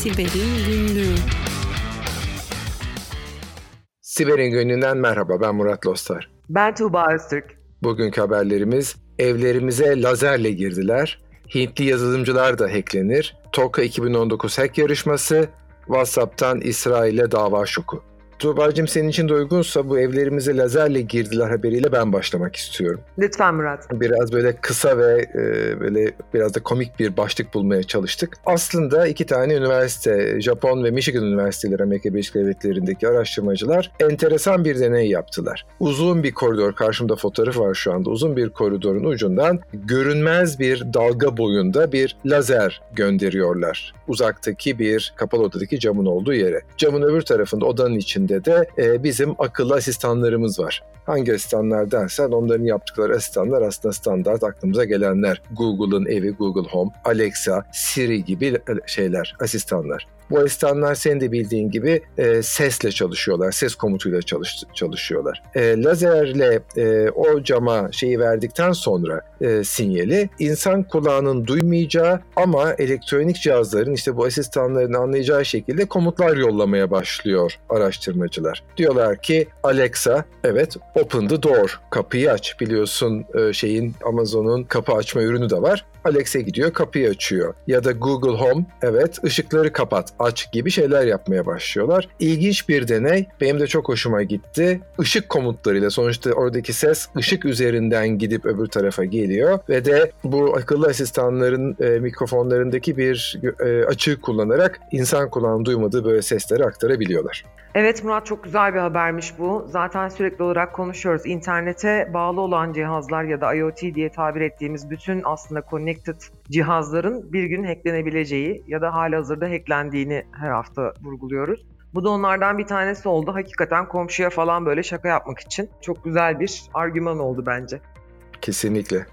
Siber'in Günlüğü Siber'in Günlüğü'nden merhaba ben Murat Lostar. Ben Tuğba Öztürk. Bugünkü haberlerimiz evlerimize lazerle girdiler, Hintli yazılımcılar da hacklenir, TOKA 2019 hack yarışması, WhatsApp'tan İsrail'e dava şoku. Tuğba'cığım senin için de uygunsa bu evlerimize lazerle girdiler haberiyle ben başlamak istiyorum. Lütfen Murat. Biraz böyle kısa ve e, böyle biraz da komik bir başlık bulmaya çalıştık. Aslında iki tane üniversite, Japon ve Michigan Üniversiteleri Amerika Birleşik Devletleri'ndeki araştırmacılar enteresan bir deney yaptılar. Uzun bir koridor, karşımda fotoğraf var şu anda, uzun bir koridorun ucundan görünmez bir dalga boyunda bir lazer gönderiyorlar. Uzaktaki bir kapalı odadaki camın olduğu yere. Camın öbür tarafında odanın içinde içinde de e, bizim akıllı asistanlarımız var. Hangi asistanlar dersen onların yaptıkları asistanlar aslında standart aklımıza gelenler. Google'ın evi Google Home, Alexa, Siri gibi şeyler, asistanlar. Bu asistanlar senin de bildiğin gibi e, sesle çalışıyorlar, ses komutuyla çalış, çalışıyorlar. E, lazerle e, o cama şeyi verdikten sonra e, sinyali insan kulağının duymayacağı ama elektronik cihazların işte bu asistanların anlayacağı şekilde komutlar yollamaya başlıyor araştırmacılar. Diyorlar ki Alexa evet open the door kapıyı aç biliyorsun e, şeyin Amazon'un kapı açma ürünü de var. Alexa gidiyor kapıyı açıyor. Ya da Google Home evet ışıkları kapat aç gibi şeyler yapmaya başlıyorlar. İlginç bir deney. Benim de çok hoşuma gitti. Işık komutlarıyla sonuçta oradaki ses ışık üzerinden gidip öbür tarafa geliyor ve de bu akıllı asistanların e, mikrofonlarındaki bir e, açığı kullanarak insan kulağının duymadığı böyle sesleri aktarabiliyorlar. Evet Murat çok güzel bir habermiş bu. Zaten sürekli olarak konuşuyoruz. İnternete bağlı olan cihazlar ya da IoT diye tabir ettiğimiz bütün aslında connected cihazların bir gün hacklenebileceği ya da hali hazırda hacklendiğini her hafta vurguluyoruz. Bu da onlardan bir tanesi oldu. Hakikaten komşuya falan böyle şaka yapmak için çok güzel bir argüman oldu bence. Kesinlikle.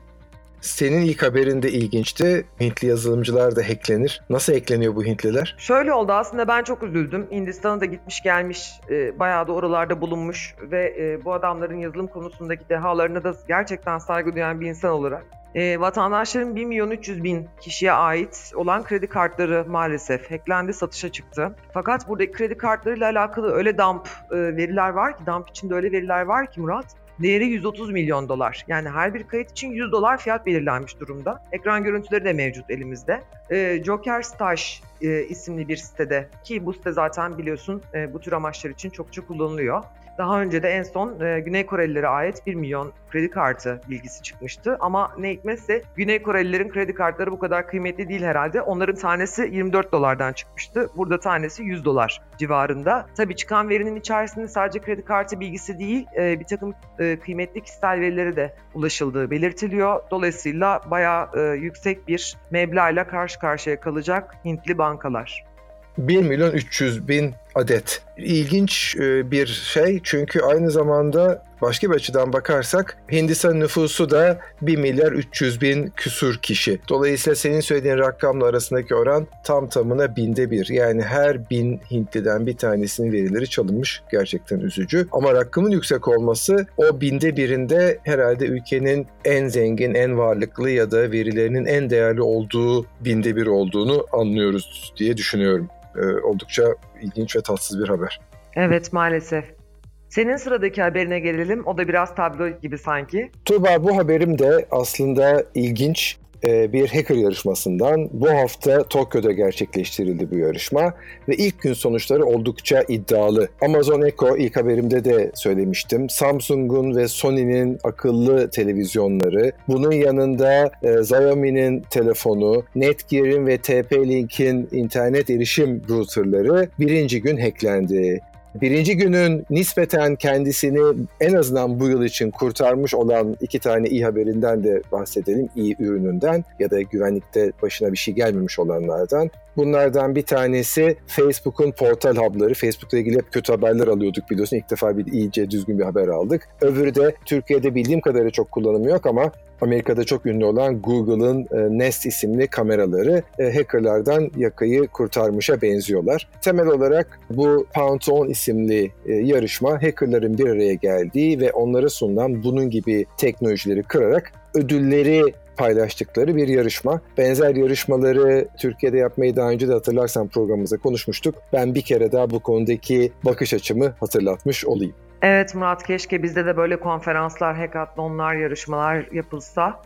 Senin ilk haberinde ilginçti. Hintli yazılımcılar da hacklenir. Nasıl hackleniyor bu Hintliler? Şöyle oldu aslında ben çok üzüldüm. Hindistan'a da gitmiş gelmiş, e, bayağı da oralarda bulunmuş ve e, bu adamların yazılım konusundaki dehalarına da gerçekten saygı duyan bir insan olarak e, vatandaşların 1 milyon 300 bin kişiye ait olan kredi kartları maalesef hacklendi, satışa çıktı. Fakat buradaki kredi kartlarıyla alakalı öyle dump e, veriler var ki, dump içinde öyle veriler var ki Murat, Değeri 130 milyon dolar. Yani her bir kayıt için 100 dolar fiyat belirlenmiş durumda. Ekran görüntüleri de mevcut elimizde. E, Joker Stash e, isimli bir sitede ki bu site zaten biliyorsun e, bu tür amaçlar için çokça kullanılıyor. Daha önce de en son e, Güney Korelilere ait 1 milyon kredi kartı bilgisi çıkmıştı. Ama ne hikmetse Güney Korelilerin kredi kartları bu kadar kıymetli değil herhalde. Onların tanesi 24 dolardan çıkmıştı. Burada tanesi 100 dolar civarında. Tabii çıkan verinin içerisinde sadece kredi kartı bilgisi değil e, bir takım e, kıymetli kişisel verileri de ulaşıldığı belirtiliyor. Dolayısıyla bayağı e, yüksek bir meblağla karşı karşıya kalacak Hintli bankalar. 1 milyon 300 bin adet. İlginç e, bir şey çünkü aynı zamanda başka bir açıdan bakarsak Hindistan nüfusu da 1 milyar 300 bin küsur kişi. Dolayısıyla senin söylediğin rakamla arasındaki oran tam tamına binde bir. Yani her bin Hintliden bir tanesinin verileri çalınmış. Gerçekten üzücü. Ama rakamın yüksek olması o binde birinde herhalde ülkenin en zengin, en varlıklı ya da verilerinin en değerli olduğu binde bir olduğunu anlıyoruz diye düşünüyorum. Ee, oldukça ilginç ve tatsız bir haber. Evet maalesef. Senin sıradaki haberine gelelim. O da biraz tabloid gibi sanki. Tuğba bu haberim de aslında ilginç bir hacker yarışmasından. Bu hafta Tokyo'da gerçekleştirildi bu yarışma ve ilk gün sonuçları oldukça iddialı. Amazon Echo ilk haberimde de söylemiştim. Samsung'un ve Sony'nin akıllı televizyonları, bunun yanında e, Xiaomi'nin telefonu, Netgear'in ve TP-Link'in internet erişim routerları birinci gün hacklendi. Birinci günün nispeten kendisini en azından bu yıl için kurtarmış olan iki tane iyi haberinden de bahsedelim. iyi ürününden ya da güvenlikte başına bir şey gelmemiş olanlardan. Bunlardan bir tanesi Facebook'un portal hub'ları. Facebook'la ilgili hep kötü haberler alıyorduk biliyorsun. İlk defa bir iyice düzgün bir haber aldık. Öbürü de Türkiye'de bildiğim kadarıyla çok kullanımı yok ama Amerika'da çok ünlü olan Google'ın e, Nest isimli kameraları e, hackerlardan yakayı kurtarmışa benziyorlar. Temel olarak bu Pound 10 isimli e, yarışma hackerların bir araya geldiği ve onlara sunulan bunun gibi teknolojileri kırarak ödülleri paylaştıkları bir yarışma. Benzer yarışmaları Türkiye'de yapmayı daha önce de hatırlarsan programımızda konuşmuştuk. Ben bir kere daha bu konudaki bakış açımı hatırlatmış olayım. Evet Murat keşke bizde de böyle konferanslar, hackathonlar, yarışmalar yapılsa.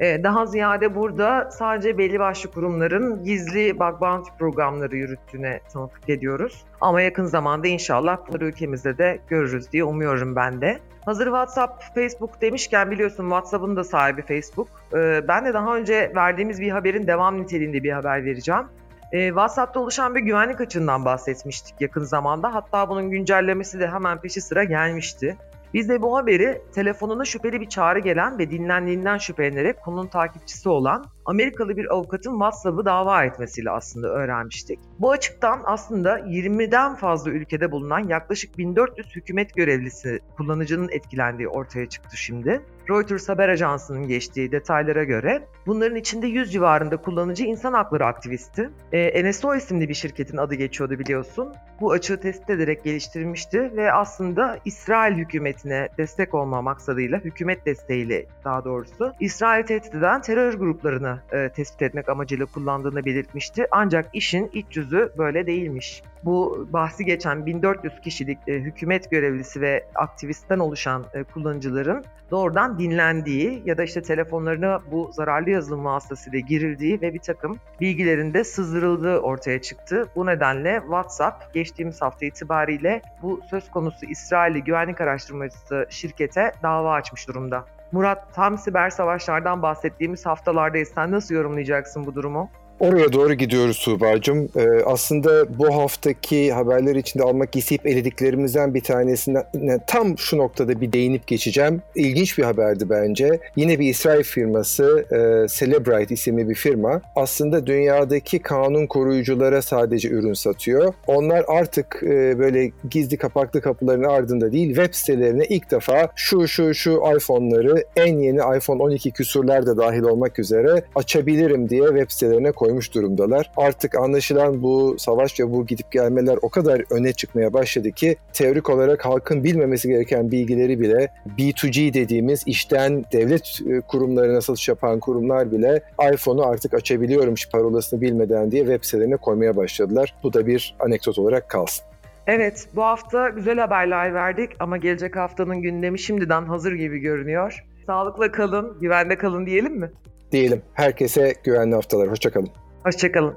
Ee, daha ziyade burada sadece belli başlı kurumların gizli bug bounty programları yürüttüğüne tanıklık ediyoruz. Ama yakın zamanda inşallah bunları ülkemizde de görürüz diye umuyorum ben de. Hazır WhatsApp, Facebook demişken biliyorsun WhatsApp'ın da sahibi Facebook. Ee, ben de daha önce verdiğimiz bir haberin devam niteliğinde bir haber vereceğim. Ee, WhatsApp'ta oluşan bir güvenlik açığından bahsetmiştik yakın zamanda. Hatta bunun güncellemesi de hemen peşi sıra gelmişti. Biz de bu haberi telefonuna şüpheli bir çağrı gelen ve dinlendiğinden şüphelenerek konunun takipçisi olan Amerikalı bir avukatın WhatsApp'ı dava etmesiyle aslında öğrenmiştik. Bu açıktan aslında 20'den fazla ülkede bulunan yaklaşık 1400 hükümet görevlisi kullanıcının etkilendiği ortaya çıktı şimdi. Reuters haber ajansının geçtiği detaylara göre bunların içinde 100 civarında kullanıcı insan hakları aktivisti. E, NSO isimli bir şirketin adı geçiyordu biliyorsun. Bu açığı tespit ederek geliştirilmişti ve aslında İsrail hükümetine destek olma maksadıyla, hükümet desteğiyle daha doğrusu İsrail tehdit eden terör gruplarını e, tespit etmek amacıyla kullandığını belirtmişti. Ancak işin iç yüzü böyle değilmiş. Bu bahsi geçen 1400 kişilik e, hükümet görevlisi ve aktivistten oluşan e, kullanıcıların doğrudan dinlendiği ya da işte telefonlarına bu zararlı yazılım vasıtasıyla girildiği ve bir takım bilgilerinde sızdırıldığı ortaya çıktı. Bu nedenle WhatsApp geçtiğimiz hafta itibariyle bu söz konusu İsrailli güvenlik araştırmacısı şirkete dava açmış durumda. Murat tam siber savaşlardan bahsettiğimiz haftalardayız. Sen nasıl yorumlayacaksın bu durumu? Oraya doğru gidiyoruz Tuğba'cığım. Ee, aslında bu haftaki haberler içinde almak isteyip elediklerimizden bir tanesinden tam şu noktada bir değinip geçeceğim. İlginç bir haberdi bence. Yine bir İsrail firması e, Celebrite isimli bir firma aslında dünyadaki kanun koruyuculara sadece ürün satıyor. Onlar artık e, böyle gizli kapaklı kapıların ardında değil web sitelerine ilk defa şu şu şu iPhone'ları en yeni iPhone 12 küsurlar da dahil olmak üzere açabilirim diye web sitelerine koyuyorlar koymuş durumdalar. Artık anlaşılan bu savaş ve bu gidip gelmeler o kadar öne çıkmaya başladı ki teorik olarak halkın bilmemesi gereken bilgileri bile B2G dediğimiz işten devlet e, kurumlarına satış yapan kurumlar bile iPhone'u artık açabiliyormuş parolasını bilmeden diye web sitelerine koymaya başladılar. Bu da bir anekdot olarak kalsın. Evet, bu hafta güzel haberler verdik ama gelecek haftanın gündemi şimdiden hazır gibi görünüyor. Sağlıkla kalın, güvende kalın diyelim mi? Diyelim. Herkese güvenli haftalar. Hoşçakalın. Hoşçakalın.